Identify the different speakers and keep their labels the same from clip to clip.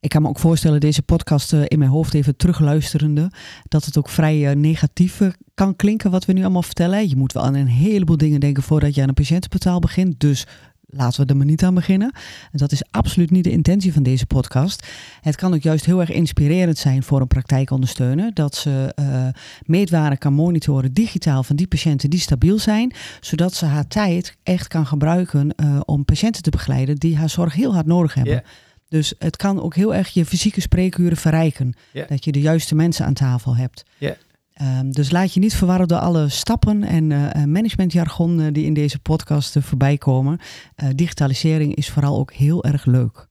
Speaker 1: Ik kan me ook voorstellen, deze podcast uh, in mijn hoofd even terugluisterende, dat het ook vrij uh, negatief kan klinken wat we nu allemaal vertellen. Je moet wel aan een heleboel dingen denken voordat je aan een patiëntenportaal begint. Dus laten we er maar niet aan beginnen. En dat is absoluut niet de intentie van deze podcast. Het kan ook juist heel erg inspirerend zijn voor een praktijkondersteuner. Dat ze meetwaren kan monitoren digitaal van die patiënten die stabiel zijn. Zodat ze haar tijd echt kan gebruiken om patiënten te begeleiden die haar zorg heel hard nodig hebben. Dus het kan ook heel erg je fysieke spreekuren verrijken. Yeah. Dat je de juiste mensen aan tafel hebt.
Speaker 2: Yeah.
Speaker 1: Um, dus laat je niet verwarren door alle stappen en uh, managementjargon uh, die in deze podcast uh, voorbij komen. digitalisering is vooral ook heel erg leuk.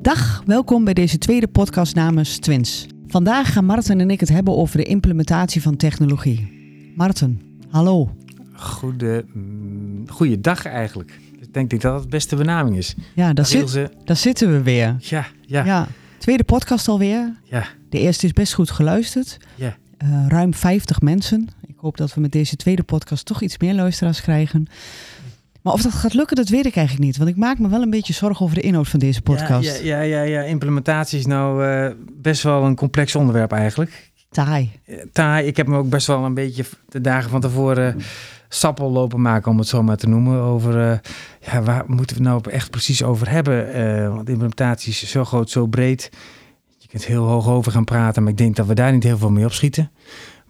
Speaker 1: Dag, welkom bij deze tweede podcast namens Twins. Vandaag gaan Marten en ik het hebben over de implementatie van technologie. Marten, hallo.
Speaker 2: Goede, mm, goede dag eigenlijk. Ik denk dat dat het beste benaming is.
Speaker 1: Ja, daar, zit, ze... daar zitten we weer.
Speaker 2: Ja, ja.
Speaker 1: ja, tweede podcast alweer.
Speaker 2: Ja.
Speaker 1: De eerste is best goed geluisterd.
Speaker 2: Ja.
Speaker 1: Uh, ruim 50 mensen. Ik hoop dat we met deze tweede podcast toch iets meer luisteraars krijgen. Maar of dat gaat lukken, dat weet ik eigenlijk niet. Want ik maak me wel een beetje zorgen over de inhoud van deze podcast.
Speaker 2: Ja, ja, ja. ja. Implementatie is nou uh, best wel een complex onderwerp eigenlijk.
Speaker 1: Taai.
Speaker 2: Taai. Ik heb me ook best wel een beetje de dagen van tevoren sappel lopen maken, om het zo maar te noemen. Over uh, ja, waar moeten we het nou echt precies over hebben? Uh, want implementatie is zo groot, zo breed. Je kunt heel hoog over gaan praten, maar ik denk dat we daar niet heel veel mee opschieten.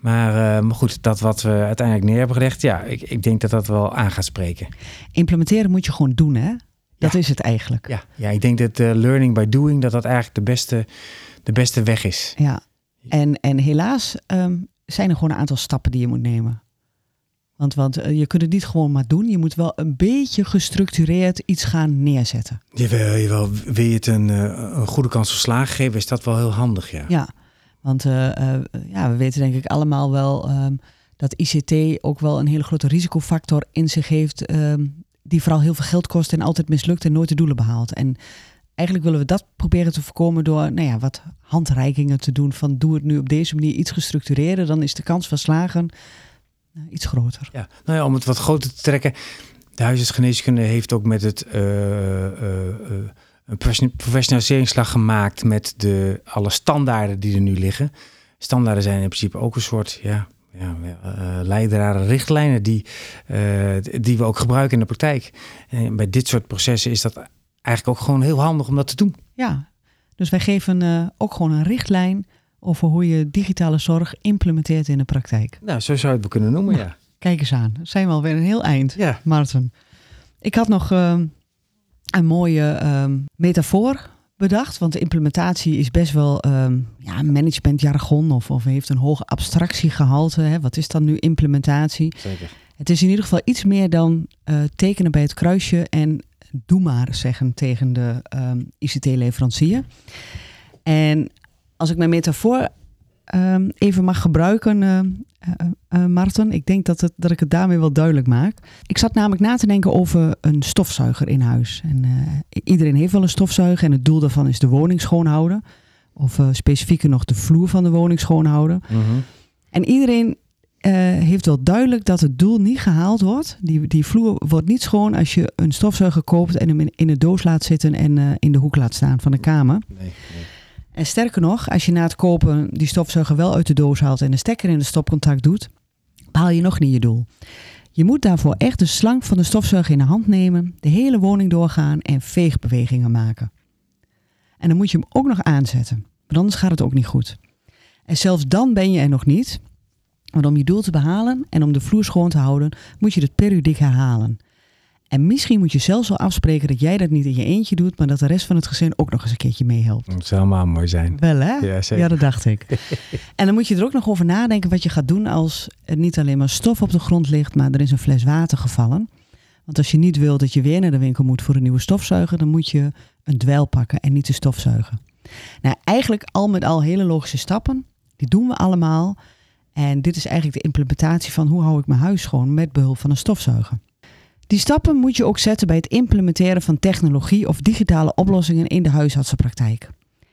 Speaker 2: Maar, uh, maar goed, dat wat we uiteindelijk neer hebben gelegd, ja, ik, ik denk dat dat wel aan gaat spreken.
Speaker 1: Implementeren moet je gewoon doen, hè? Dat ja. is het eigenlijk.
Speaker 2: Ja, ja ik denk dat learning by doing, dat dat eigenlijk de beste, de beste weg is.
Speaker 1: Ja, en, en helaas um, zijn er gewoon een aantal stappen die je moet nemen. Want, want uh, je kunt het niet gewoon maar doen. Je moet wel een beetje gestructureerd iets gaan neerzetten.
Speaker 2: Jawel, jawel. Wil je het een, uh, een goede kans voor slagen geven, is dat wel heel handig, ja.
Speaker 1: Ja, want uh, ja, we weten denk ik allemaal wel um, dat ICT ook wel een hele grote risicofactor in zich heeft. Um, die vooral heel veel geld kost en altijd mislukt en nooit de doelen behaalt. En eigenlijk willen we dat proberen te voorkomen door nou ja, wat handreikingen te doen. Van doe het nu op deze manier iets gestructureerder. Dan is de kans van slagen nou, iets groter.
Speaker 2: Ja, nou ja, om het wat groter te trekken. De huisartsgeneeskunde heeft ook met het uh, een professionaliseringsslag gemaakt met de, alle standaarden die er nu liggen. Standaarden zijn in principe ook een soort ja, ja, uh, leidraden, richtlijnen die, uh, die we ook gebruiken in de praktijk. En bij dit soort processen is dat eigenlijk ook gewoon heel handig om dat te doen.
Speaker 1: Ja, dus wij geven uh, ook gewoon een richtlijn over hoe je digitale zorg implementeert in de praktijk.
Speaker 2: Nou, zo zou je het kunnen noemen, nou, ja.
Speaker 1: Kijk eens aan, zijn we alweer een heel eind,
Speaker 2: ja.
Speaker 1: Maarten. Ik had nog een mooie uh, metafoor bedacht, want de implementatie is best wel uh, ja, managementjargon of, of heeft een hoge abstractiegehalte. Hè. Wat is dan nu implementatie?
Speaker 2: Zeker.
Speaker 1: Het is in ieder geval iets meer dan uh, tekenen bij het kruisje en doe maar zeggen tegen de um, ICT-leverancier. En als ik mijn metafoor um, even mag gebruiken, uh, uh, uh, Marten, ik denk dat, het, dat ik het daarmee wel duidelijk maak. Ik zat namelijk na te denken over een stofzuiger in huis. En iedereen heeft wel een stofzuiger en het doel daarvan is de woning schoonhouden. Of specifieker nog de vloer van de woning schoonhouden.
Speaker 2: -hmm.
Speaker 1: En iedereen uh, heeft wel duidelijk dat het doel niet gehaald wordt. Die, die vloer wordt niet schoon als je een stofzuiger koopt en hem in, in de doos laat zitten en uh, in de hoek laat staan van de kamer.
Speaker 2: Nee, nee.
Speaker 1: En sterker nog, als je na het kopen die stofzuiger wel uit de doos haalt en de stekker in de stopcontact doet, haal je nog niet je doel. Je moet daarvoor echt de slang van de stofzuiger in de hand nemen, de hele woning doorgaan en veegbewegingen maken. En dan moet je hem ook nog aanzetten, want anders gaat het ook niet goed. En zelfs dan ben je er nog niet, want om je doel te behalen en om de vloer schoon te houden, moet je het periodiek herhalen. En misschien moet je zelfs wel afspreken dat jij dat niet in je eentje doet, maar dat de rest van het gezin ook nog eens een keertje meehelpt.
Speaker 2: Dat zou helemaal mooi zijn.
Speaker 1: Wel hè?
Speaker 2: Ja, zeker.
Speaker 1: ja, dat dacht ik. en dan moet je er ook nog over nadenken wat je gaat doen als er niet alleen maar stof op de grond ligt, maar er is een fles water gevallen. Want als je niet wil dat je weer naar de winkel moet voor een nieuwe stofzuiger, dan moet je een dweil pakken en niet de stofzuigen. Nou, eigenlijk al met al hele logische stappen. Die doen we allemaal. En dit is eigenlijk de implementatie van hoe hou ik mijn huis schoon met behulp van een stofzuiger. Die stappen moet je ook zetten bij het implementeren van technologie of digitale oplossingen in de huisartsenpraktijk.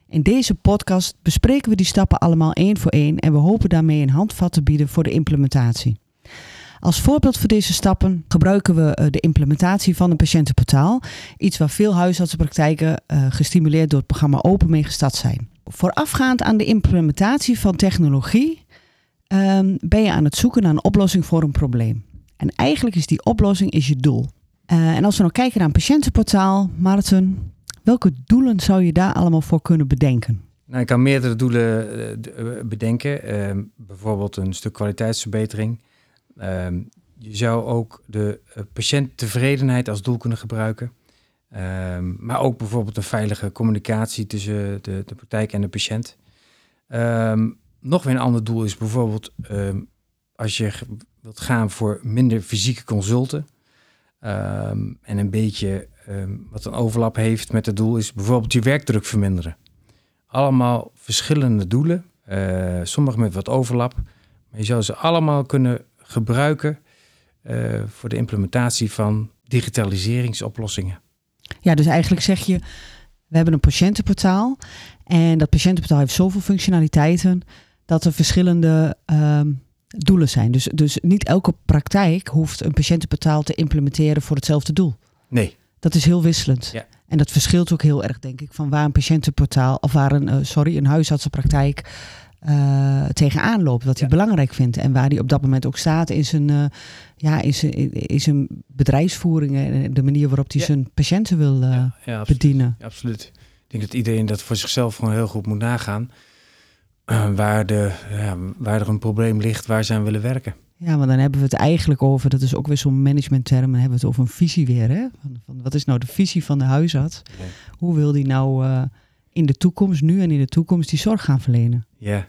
Speaker 1: In deze podcast bespreken we die stappen allemaal één voor één en we hopen daarmee een handvat te bieden voor de implementatie. Als voorbeeld voor deze stappen gebruiken we eh, de implementatie van een patiëntenportaal. Iets waar veel huisartsenpraktijken uh, gestimuleerd door het programma Open mee gestart zijn. Voorafgaand aan de implementatie van technologie um, ben je aan het zoeken naar een oplossing voor een probleem. En eigenlijk is die oplossing is je doel. Uh, en als we nou kijken naar een patiëntenportaal, Maarten, welke doelen zou je daar allemaal voor kunnen bedenken?
Speaker 2: Nou, ik kan meerdere doelen bedenken. Uh, bijvoorbeeld een stuk kwaliteitsverbetering. Um, je zou ook de patiënttevredenheid als doel kunnen gebruiken. Um, maar ook bijvoorbeeld een veilige communicatie tussen de, de praktijk en de patiënt. Nog weer een ander doel is bijvoorbeeld als je wilt gaan voor minder fysieke consulten. en een beetje wat een overlap heeft met het doel is bijvoorbeeld je werkdruk verminderen. Allemaal verschillende doelen, uh, sommige met wat overlap. Maar je zou ze allemaal kunnen gebruiken uh, voor de implementatie van digitaliseringsoplossingen.
Speaker 1: Ja, dus eigenlijk zeg je, we hebben een patiëntenportaal en dat patiëntenportaal heeft zoveel functionaliteiten dat er verschillende uh, doelen zijn. Dus, dus niet elke praktijk hoeft een patiëntenportaal te implementeren voor hetzelfde doel.
Speaker 2: Nee.
Speaker 1: Dat is heel wisselend.
Speaker 2: Ja.
Speaker 1: En dat verschilt ook heel erg, denk ik, van waar een patiëntenportaal of waar een, uh, sorry, een huisartsenpraktijk uh, tegenaan loopt, wat hij belangrijk vindt. En waar hij op dat moment ook staat in zijn, uh, ja, in zijn, in zijn bedrijfsvoering en de manier waarop hij ja. zijn patiënten wil ja, bedienen.
Speaker 2: absoluut. Ik denk dat iedereen dat voor zichzelf gewoon heel goed moet nagaan. Waar, de, waar er een probleem ligt, waar ze aan willen werken.
Speaker 1: Ja, maar dan hebben we het eigenlijk over, dat is ook weer zo'n managementterm, dan hebben we het over een visie weer. Hè? Van, van wat is nou de visie van de huisarts? Hoe wil die nou in de toekomst, nu en in de toekomst, die zorg gaan verlenen.
Speaker 2: Ja,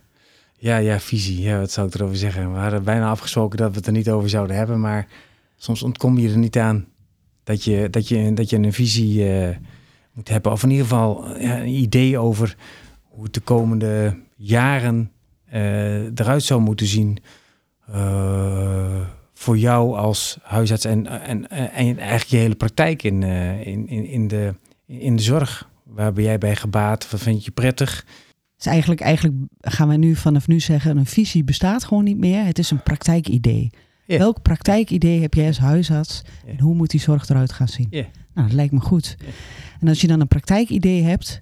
Speaker 2: ja, ja, visie. Ja, wat zou ik erover zeggen? We hadden bijna afgesproken dat we het er niet over zouden hebben, maar soms ontkom je er niet aan dat je, dat je, dat je een visie uh, moet hebben. Of in ieder geval ja, een idee over hoe het de komende jaren uh, eruit zou moeten zien. Uh, voor jou als huisarts en, en, en eigenlijk je hele praktijk in, in, in, in, de, in de zorg. Waar ben jij bij gebaat? Wat vind je prettig?
Speaker 1: Dus eigenlijk, eigenlijk gaan we nu vanaf nu zeggen, een visie bestaat gewoon niet meer. Het is een praktijkidee. Yeah. Welk praktijkidee heb jij als huisarts yeah. en hoe moet die zorg eruit gaan zien?
Speaker 2: Yeah.
Speaker 1: Nou, dat lijkt me goed. En als je dan een praktijkidee hebt,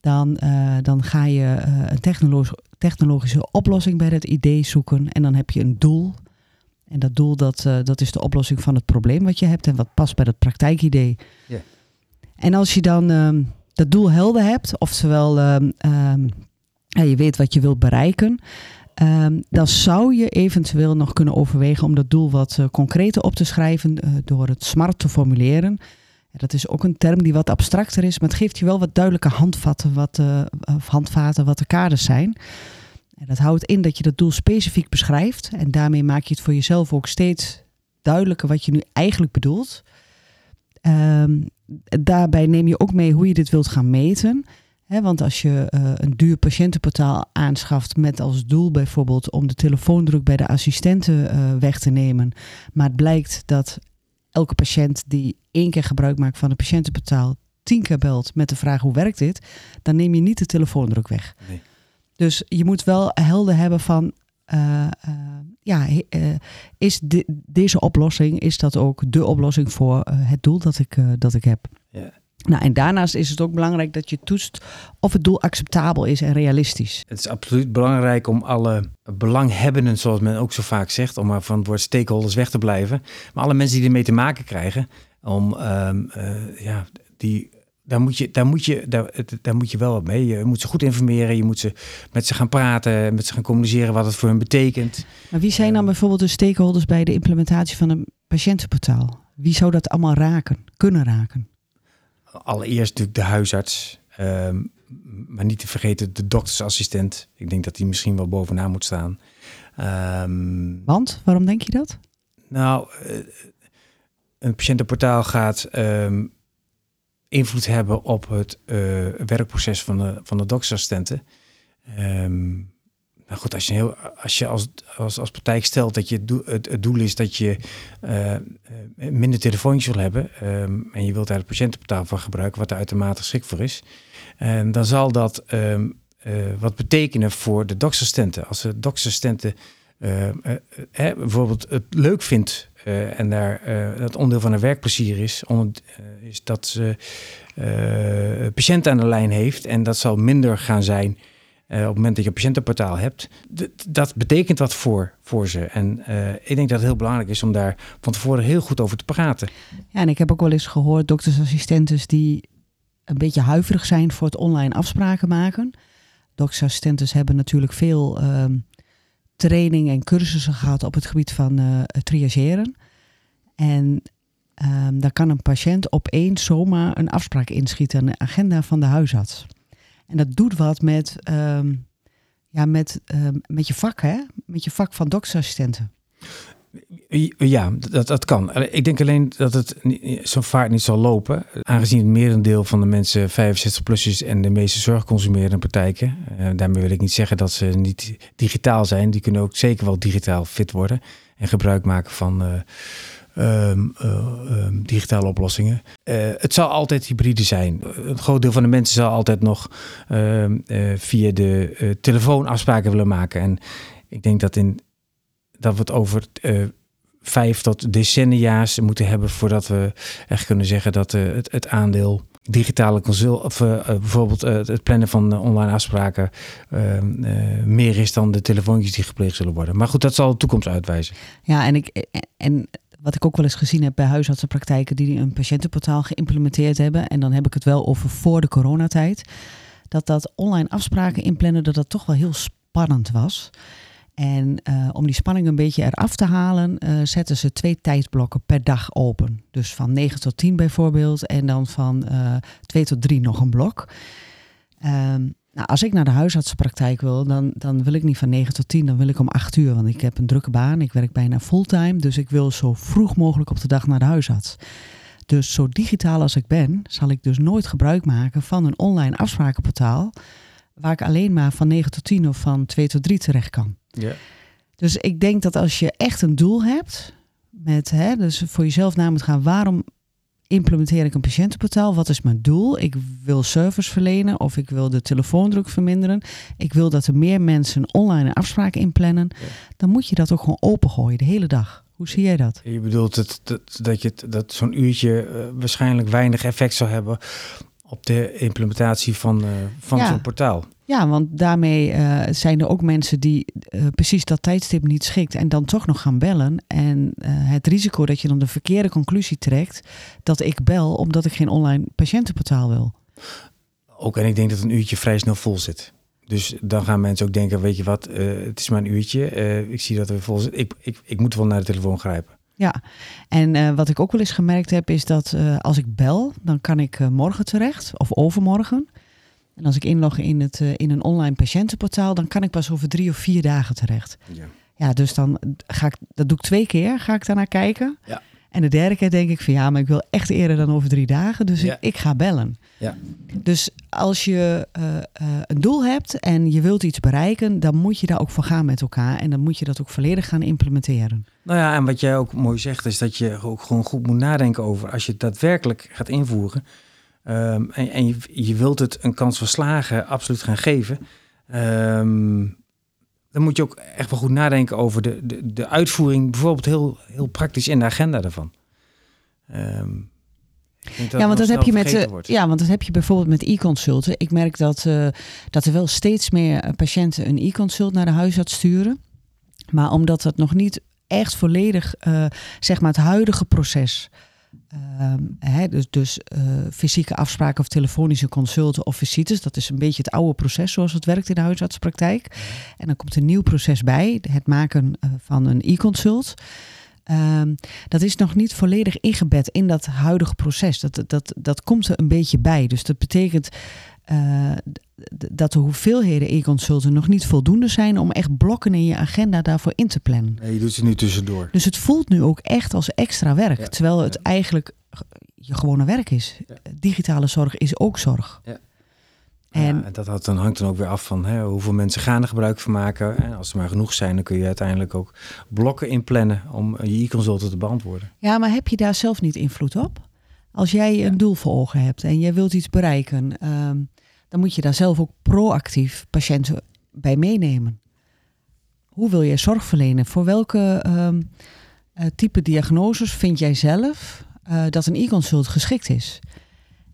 Speaker 1: dan, uh, dan ga je uh, een technologisch, technologische oplossing bij dat idee zoeken. En dan heb je een doel. En dat doel, dat, uh, dat is de oplossing van het probleem wat je hebt en wat past bij dat praktijkidee. En als je dan ehm, dat doel helder hebt, oftewel um, um, ja, je weet wat je wilt bereiken, dan zou je eventueel nog kunnen overwegen om dat doel wat concreter op te schrijven door het smart te formuleren. Dat is ook een term die wat abstracter is, maar het geeft je wel wat duidelijke handvatten, wat, of handvaten wat de kaders zijn. En dat houdt in dat je dat doel specifiek beschrijft en daarmee maak je het voor jezelf ook steeds duidelijker wat je nu eigenlijk bedoelt. Um, daarbij neem je ook mee hoe je dit wilt gaan meten. Want als je uh, een duur patiëntenportaal aanschaft met als doel bijvoorbeeld om de telefoondruk bij de assistenten uh, weg te nemen, maar het blijkt dat elke patiënt die één keer gebruik maakt van een patiëntenportaal tien keer belt met de vraag hoe werkt dit, dan neem je niet de telefoondruk weg.
Speaker 2: Nee.
Speaker 1: Dus je moet wel helder hebben van uh, uh, ja, uh, is de, deze oplossing, is dat ook de oplossing voor het doel dat ik, dat ik heb?
Speaker 2: Ja.
Speaker 1: Nou, en daarnaast is het ook belangrijk dat je toetst of het doel acceptabel is en realistisch.
Speaker 2: Het is absoluut belangrijk om alle belanghebbenden, zoals men ook zo vaak zegt, om maar van het woord stakeholders weg te blijven, maar alle mensen die ermee te maken krijgen, om um, ja, die daar moet je, daar moet je, daar, daar moet je wel wat mee. Je moet ze goed informeren. Je moet ze met ze gaan praten, met ze gaan communiceren wat het voor hen betekent.
Speaker 1: Maar wie zijn dan bijvoorbeeld de stakeholders bij de implementatie van een patiëntenportaal? Wie zou dat allemaal raken, kunnen raken?
Speaker 2: Allereerst natuurlijk de huisarts. Um, maar niet te vergeten de doktersassistent. Ik denk dat die misschien wel bovenaan moet staan. Um,
Speaker 1: Want, waarom denk je dat?
Speaker 2: Nou, een patiëntenportaal gaat... Um, invloed hebben op het uh, werkproces van de, van de doktersassistenten. Um, Nou goed, als je, heel, als, je als, als, praktijk stelt dat je het, het doel is dat je uh, minder telefoontjes wil hebben um, en je wilt daar het patiëntenportaal van gebruiken, wat daar uitermate geschikt voor is, um, dan zal dat um, uh, wat betekenen voor de doksassistenten. Als de doksassistenten bijvoorbeeld het leuk vindt en daar dat onderdeel van haar werkplezier is, is dat ze patiënten aan de lijn heeft en dat zal minder gaan zijn uh, op het moment dat je een patiëntenportaal hebt, dat betekent wat voor, voor ze. En uh, ik denk dat het heel belangrijk is om daar van tevoren heel goed over te praten.
Speaker 1: Ja, en ik heb ook wel eens gehoord doktersassistenten die een beetje huiverig zijn voor het online afspraken maken. Doktersassistenten hebben natuurlijk veel uh, training en cursussen gehad op het gebied van uh, triageren. En um, daar kan een patiënt opeens zomaar een afspraak inschieten aan de agenda van de huisarts. En dat doet wat met, um, ja, met, um, met je vak, hè? Met je vak van doktersassistenten.
Speaker 2: Ja, dat, dat kan. Ik denk alleen dat het zo vaart niet zal lopen. Aangezien het merendeel van de mensen 65 plus is en de meeste zorgconsumerende praktijken. Uh, daarmee wil ik niet zeggen dat ze niet digitaal zijn. Die kunnen ook zeker wel digitaal fit worden. En gebruik maken van uh, um, uh, digitale oplossingen. Uh, het zal altijd hybride zijn. Een groot deel van de mensen zal altijd nog ehm, via de telefoon afspraken willen maken. En ik denk dat, in, dat we het over vijf tot decennia's moeten hebben voordat we echt kunnen zeggen dat het, het aandeel digitale consult, of bijvoorbeeld het plannen van online afspraken ehm, meer is dan de telefoontjes die gepleegd zullen worden. Maar goed, dat zal de toekomst uitwijzen.
Speaker 1: Ja, en ik en wat ik ook wel eens gezien heb bij huisartsenpraktijken die een patiëntenportaal geïmplementeerd hebben, en dan heb ik het wel over voor de coronatijd, dat dat online afspraken inplannen, dat dat toch wel heel spannend was. En uh, om die spanning een beetje eraf te halen, uh, zetten ze twee tijdblokken per dag open. Dus van 9 tot 10 bijvoorbeeld en dan van uh, eh, 2 tot 3 nog een blok. Um, nou, als ik naar de huisartsenpraktijk wil, dan, dan wil ik niet van 9 tot 10, dan wil ik om 8 uur. Want ik heb een drukke baan, ik werk bijna fulltime. Dus ik wil zo vroeg mogelijk op de dag naar de huisarts. Dus zo digitaal als ik ben, zal ik dus nooit gebruik maken van een online afsprakenportaal. Waar ik alleen maar van 9 tot 10 of van 2 tot 3 terecht kan.
Speaker 2: Ja.
Speaker 1: Dus ik denk dat als je echt een doel hebt, met, hè, dus voor jezelf na moet gaan, waarom implementeer ik een patiëntenportaal? Wat is mijn doel? Ik wil service verlenen of ik wil de telefoondruk verminderen. Ik wil dat er meer mensen online afspraken inplannen. Dan moet je dat ook gewoon opengooien de hele dag. Hoe zie jij dat?
Speaker 2: Je bedoelt het, dat, dat, je, dat zo'n uurtje uh, waarschijnlijk weinig effect zou hebben op de implementatie van, uh, van ja. zo'n portaal.
Speaker 1: Ja, want daarmee uh, zijn er ook mensen die uh, precies dat tijdstip niet schikt en dan toch nog gaan bellen. En uh, het risico dat je dan de verkeerde conclusie trekt dat ik bel omdat ik geen online patiëntenportaal wil.
Speaker 2: Ook en ik denk dat een uurtje vrij snel vol zit. Dus dan gaan mensen ook denken, weet je wat, het is maar een uurtje. ik zie dat we vol zit. Ik, ik, ik moet wel naar de telefoon grijpen.
Speaker 1: Ja, en uh, wat ik ook wel eens gemerkt heb, is dat uh, als ik bel, dan kan ik uh, morgen terecht of overmorgen. En als ik inlog in, het, in een online patiëntenportaal, dan kan ik pas over drie of vier dagen terecht. Ja, ja dus dan ga ik, dat doe ik twee keer, ga ik daarnaar kijken.
Speaker 2: Ja.
Speaker 1: En de derde keer denk ik van ja, maar ik wil echt eerder dan over drie dagen, dus ja. ik, ik, ga bellen.
Speaker 2: Ja.
Speaker 1: Dus als je uh, uh, een doel hebt en je wilt iets bereiken, dan moet je daar ook voor gaan met elkaar en dan moet je dat ook volledig gaan implementeren.
Speaker 2: Nou ja, en wat jij ook mooi zegt, is dat je ook gewoon goed moet nadenken over als je het daadwerkelijk gaat invoeren. Um, en, en je, je, wilt het een kans van slagen absoluut gaan geven. Um, dan moet je ook echt wel goed nadenken over de, de, de uitvoering, bijvoorbeeld heel, heel praktisch in de agenda daarvan. Um,
Speaker 1: ja, want dat heb je met uh, ja, want dat heb je bijvoorbeeld met e-consulten. Ik merk dat, uh, dat er wel steeds meer patiënten een e-consult naar de huisarts sturen. Maar omdat dat nog niet echt volledig, uh, zeg maar, het huidige proces Hè, dus dus uh, fysieke afspraken of telefonische consulten of visites. Dat is een beetje het oude proces zoals het werkt in de huisartspraktijk. En dan komt een nieuw proces bij, het maken uh, van een e-consult. Um, dat is nog niet volledig ingebed in dat huidige proces. Dat, dat, dat komt er een beetje bij. Dus dat betekent uh, dat de hoeveelheden e-consulten nog niet voldoende zijn om echt blokken in je agenda daarvoor in te plannen.
Speaker 2: Nee, je doet ze nu tussendoor.
Speaker 1: Dus het voelt nu ook echt als extra werk, ja. terwijl het ja. eigenlijk je gewone werk is. Ja. Digitale zorg is ook zorg. En
Speaker 2: ja, dat, dan hangt dan ook weer af van hè, hoeveel mensen gaan er gebruik van maken. En als er maar genoeg zijn, dan kun je uiteindelijk ook blokken inplannen om je e-consulten te beantwoorden.
Speaker 1: Ja, maar heb je daar zelf niet invloed op? Als jij een doel voor ogen hebt en jij wilt iets bereiken, ehm, dan moet je daar zelf ook proactief patiënten bij meenemen. Hoe wil jij zorg verlenen? Voor welke um, type diagnoses vind jij zelf uh, dat een e-consult geschikt is?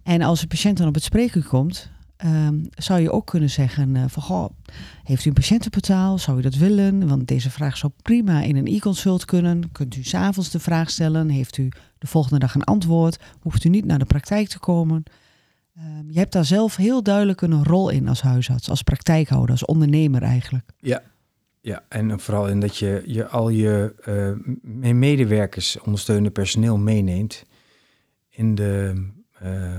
Speaker 1: En als een patiënt dan op het spreken komt, um, zou je ook kunnen zeggen uh, van goh, heeft u een patiëntenportaal? Zou u dat willen? Want deze vraag zou prima in een e-consult kunnen. Kunt u s'avonds de vraag stellen? Heeft u de volgende dag een antwoord? Hoeft u niet naar de praktijk te komen? Um, je hebt daar zelf heel duidelijk een rol in als huisarts, als praktijkhouder, als ondernemer eigenlijk.
Speaker 2: Ja, ja, en vooral in dat je, je al je uh, medewerkers, ondersteunende personeel meeneemt in de, uh,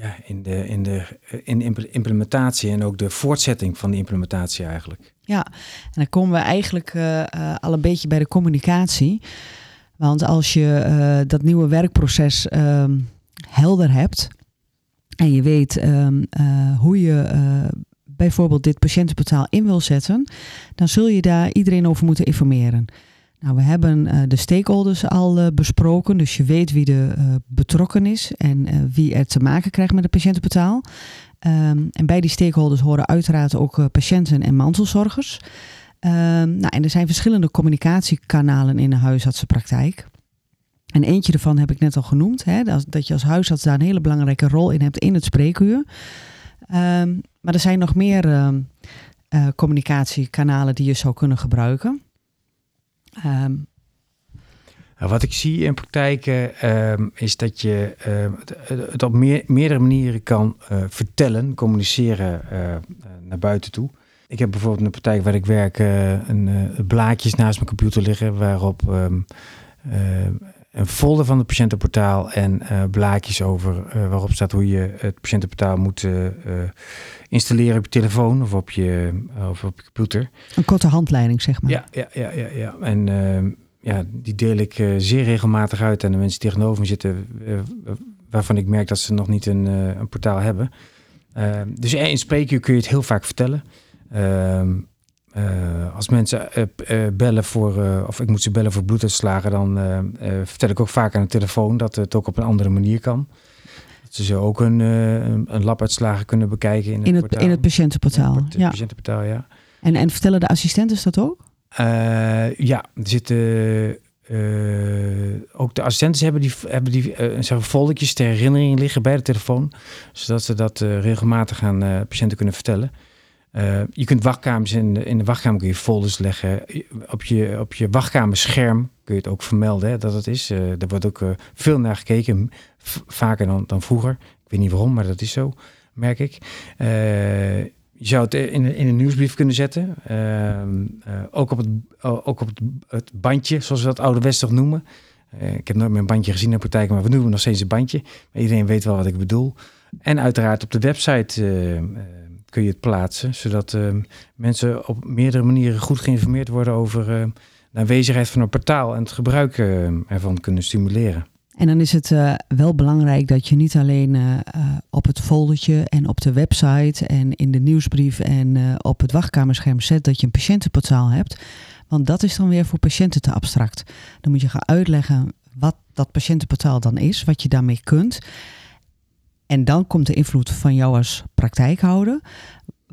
Speaker 2: ja, in de, in de in implementatie en ook de voortzetting van de implementatie eigenlijk.
Speaker 1: Ja, en dan komen we eigenlijk uh, al een beetje bij de communicatie. Want als je dat nieuwe werkproces helder hebt en je weet hoe je bijvoorbeeld dit patiëntenportaal in wil zetten, dan zul je daar iedereen over moeten informeren. Nou, we hebben uh, de stakeholders al uh, besproken, dus je weet wie er uh, betrokken is en wie er te maken krijgt met het patiëntenportaal. Um, en bij die stakeholders horen uiteraard ook patiënten en mantelzorgers. Um, nou, en er zijn verschillende communicatiekanalen in de huisartsenpraktijk. En eentje ervan heb ik net al genoemd, hè, dat, je als huisarts daar een hele belangrijke rol in hebt in het spreekuur. Um, maar er zijn nog meer communicatiekanalen die je zou kunnen gebruiken.
Speaker 2: Um, wat ik zie in praktijken um, is dat je uh, het op meer, meerdere manieren kan uh, vertellen, communiceren uh, naar buiten toe. Ik heb bijvoorbeeld in de praktijk waar ik werk een, blaadjes naast mijn computer liggen waarop een folder van het patiëntenportaal en uh, blaadjes over uh, waarop staat hoe je het patiëntenportaal moet uh, installeren op je telefoon of op je, of op je computer.
Speaker 1: Een korte handleiding, zeg maar.
Speaker 2: Ja, ja, ja, ja. ja. En ehm, ja, die deel ik zeer regelmatig uit aan de mensen die tegenover me zitten, waarvan ik merk dat ze nog niet een, een portaal hebben. Ehm, dus in spreekuur kun je het heel vaak vertellen. Ehm, uh, als mensen uh, uh, bellen voor, of ik moet ze bellen voor bloeduitslagen, dan vertel ik ook vaak aan de telefoon dat het ook op een andere manier kan. Dat ze ook een, een, een labuitslagen kunnen bekijken in het,
Speaker 1: in het, in het patiëntenportaal.
Speaker 2: In het ja. patiëntenportaal, ja.
Speaker 1: En, en vertellen de assistenten dat ook?
Speaker 2: ja, er zitten ook de assistenten hebben die, hebben die zeg foldertjes ter herinnering liggen bij de telefoon, zodat ze dat regelmatig aan patiënten kunnen vertellen. Uh, je kunt wachtkamers in de, in de wachtkamer kun je folders leggen. Op je, op je wachtkamerscherm kun je het ook vermelden hè, dat het is. Uh, er wordt ook uh, veel naar gekeken, vaker dan, dan vroeger. Ik weet niet waarom, maar dat is zo, merk ik. je zou het in, in een nieuwsbrief kunnen zetten. Ehm, ook op, het, ook op het, bandje, zoals we dat ouderwets toch noemen. ik heb nooit meer een bandje gezien in de praktijk, maar we noemen nog steeds een bandje. Maar iedereen weet wel wat ik bedoel. En uiteraard op de website kun je het plaatsen, zodat uh, mensen op meerdere manieren goed geïnformeerd worden over uh, de aanwezigheid van een portaal en het gebruik uh, ervan kunnen stimuleren.
Speaker 1: En dan is het wel belangrijk dat je niet alleen op het foldertje en op de website en in de nieuwsbrief en op het wachtkamerscherm zet dat je een patiëntenportaal hebt. Want dat is dan weer voor patiënten te abstract. Dan moet je gaan uitleggen wat dat patiëntenportaal dan is, wat je daarmee kunt. En dan komt de invloed van jou als praktijkhouder.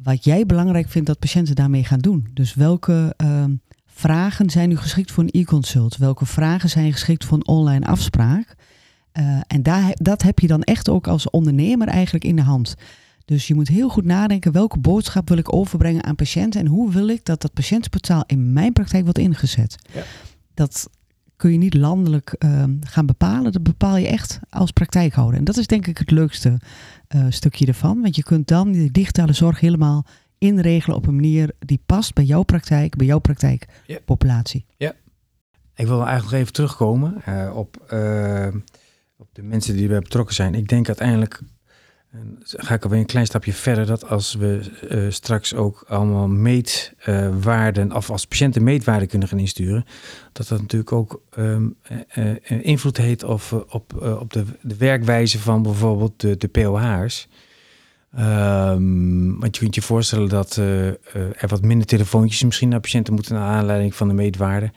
Speaker 1: Wat jij belangrijk vindt dat patiënten daarmee gaan doen. Dus welke uh, vragen zijn nu geschikt voor een e-consult? Welke vragen zijn geschikt voor een online afspraak? Uh, en daar, dat heb je dan echt ook als ondernemer eigenlijk in de hand. Dus je moet heel goed nadenken welke boodschap wil ik overbrengen aan patiënten en hoe wil ik dat dat patiëntenportaal in mijn praktijk wordt ingezet. Ja. Dat kun je niet landelijk uh, gaan bepalen. Dat bepaal je echt als praktijkhouder. En dat is denk ik het leukste uh, stukje ervan. Want je kunt dan die digitale zorg helemaal inregelen op een manier die past bij jouw praktijk, bij jouw praktijkpopulatie.
Speaker 2: Ja. ja. Ik wil eigenlijk nog even terugkomen uh, op, op de mensen die erbij betrokken zijn. Ik denk uiteindelijk en ga ik alweer een klein stapje verder, dat als we uh, straks ook allemaal meetwaarden, uh, of als patiënten meetwaarden kunnen gaan insturen, dat dat natuurlijk ook um, invloed heeft op, op de, de werkwijze van bijvoorbeeld de, de POH's. Ehm, want je kunt je voorstellen dat er wat minder telefoontjes misschien naar patiënten moeten naar aanleiding van de meetwaarde.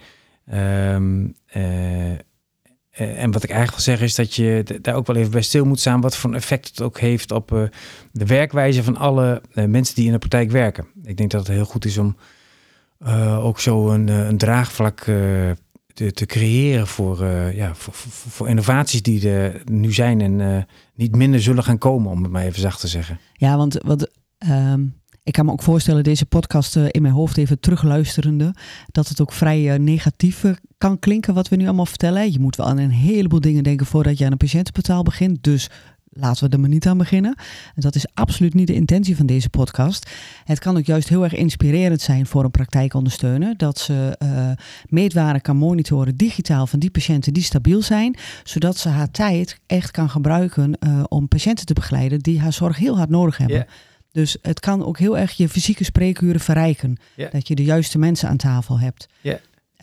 Speaker 2: Ehm, en wat ik eigenlijk wil zeggen is dat je daar ook wel even bij stil moet staan wat voor een effect het ook heeft op de werkwijze van alle mensen die in de praktijk werken. Ik denk dat het heel goed is om ook zo een, een draagvlak te, te creëren voor, ja, voor, voor, innovaties die er nu zijn en niet minder zullen gaan komen, om het maar even zacht te zeggen.
Speaker 1: Ja, want wat, um, ik kan me ook voorstellen, deze podcast uh, in mijn hoofd even terugluisterende, dat het ook vrij negatief kan klinken wat we nu allemaal vertellen. Je moet wel aan een heleboel dingen denken voordat je aan een patiëntenportaal begint. Dus laten we er maar niet aan beginnen. En dat is absoluut niet de intentie van deze podcast. Het kan ook juist heel erg inspirerend zijn voor een praktijkondersteuner. Dat ze meetwaren kan monitoren digitaal van die patiënten die stabiel zijn. Zodat ze haar tijd echt kan gebruiken om patiënten te begeleiden die haar zorg heel hard nodig hebben. Dus het kan ook heel erg je fysieke spreekuren verrijken. Dat je de juiste mensen aan tafel hebt.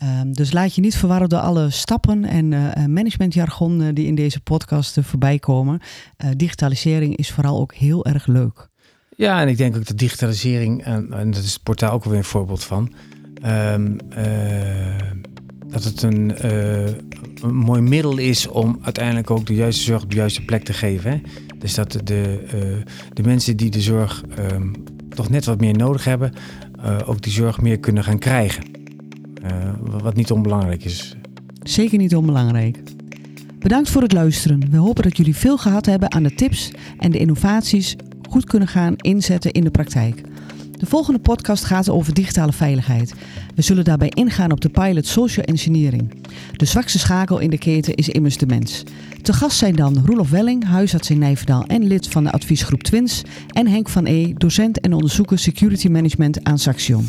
Speaker 1: Um, dus laat je niet verwarren door alle stappen en uh, managementjargon uh, die in deze podcast uh, voorbij komen. digitalisering is vooral ook heel erg leuk.
Speaker 2: Ja, en ik denk ook dat digitalisering, en dat is het portaal ook weer een voorbeeld van, um, dat het een, een, mooi middel is om uiteindelijk ook de juiste zorg op de juiste plek te geven. Hè? Dus dat de, de mensen die de zorg um, toch net wat meer nodig hebben, ook die zorg meer kunnen gaan krijgen. Uh, wat niet onbelangrijk is.
Speaker 1: Zeker niet onbelangrijk. Bedankt voor het luisteren. We hopen dat jullie veel gehad hebben aan de tips en de innovaties goed kunnen gaan inzetten in de praktijk. De volgende podcast gaat over digitale veiligheid. We zullen daarbij ingaan op de pilot social engineering. De zwakste schakel in de keten is immers de mens. Te gast zijn dan Roelof Welling, huisarts in Nijverdal en lid van de adviesgroep Twins. En Henk van E, docent en onderzoeker security management aan Saxion.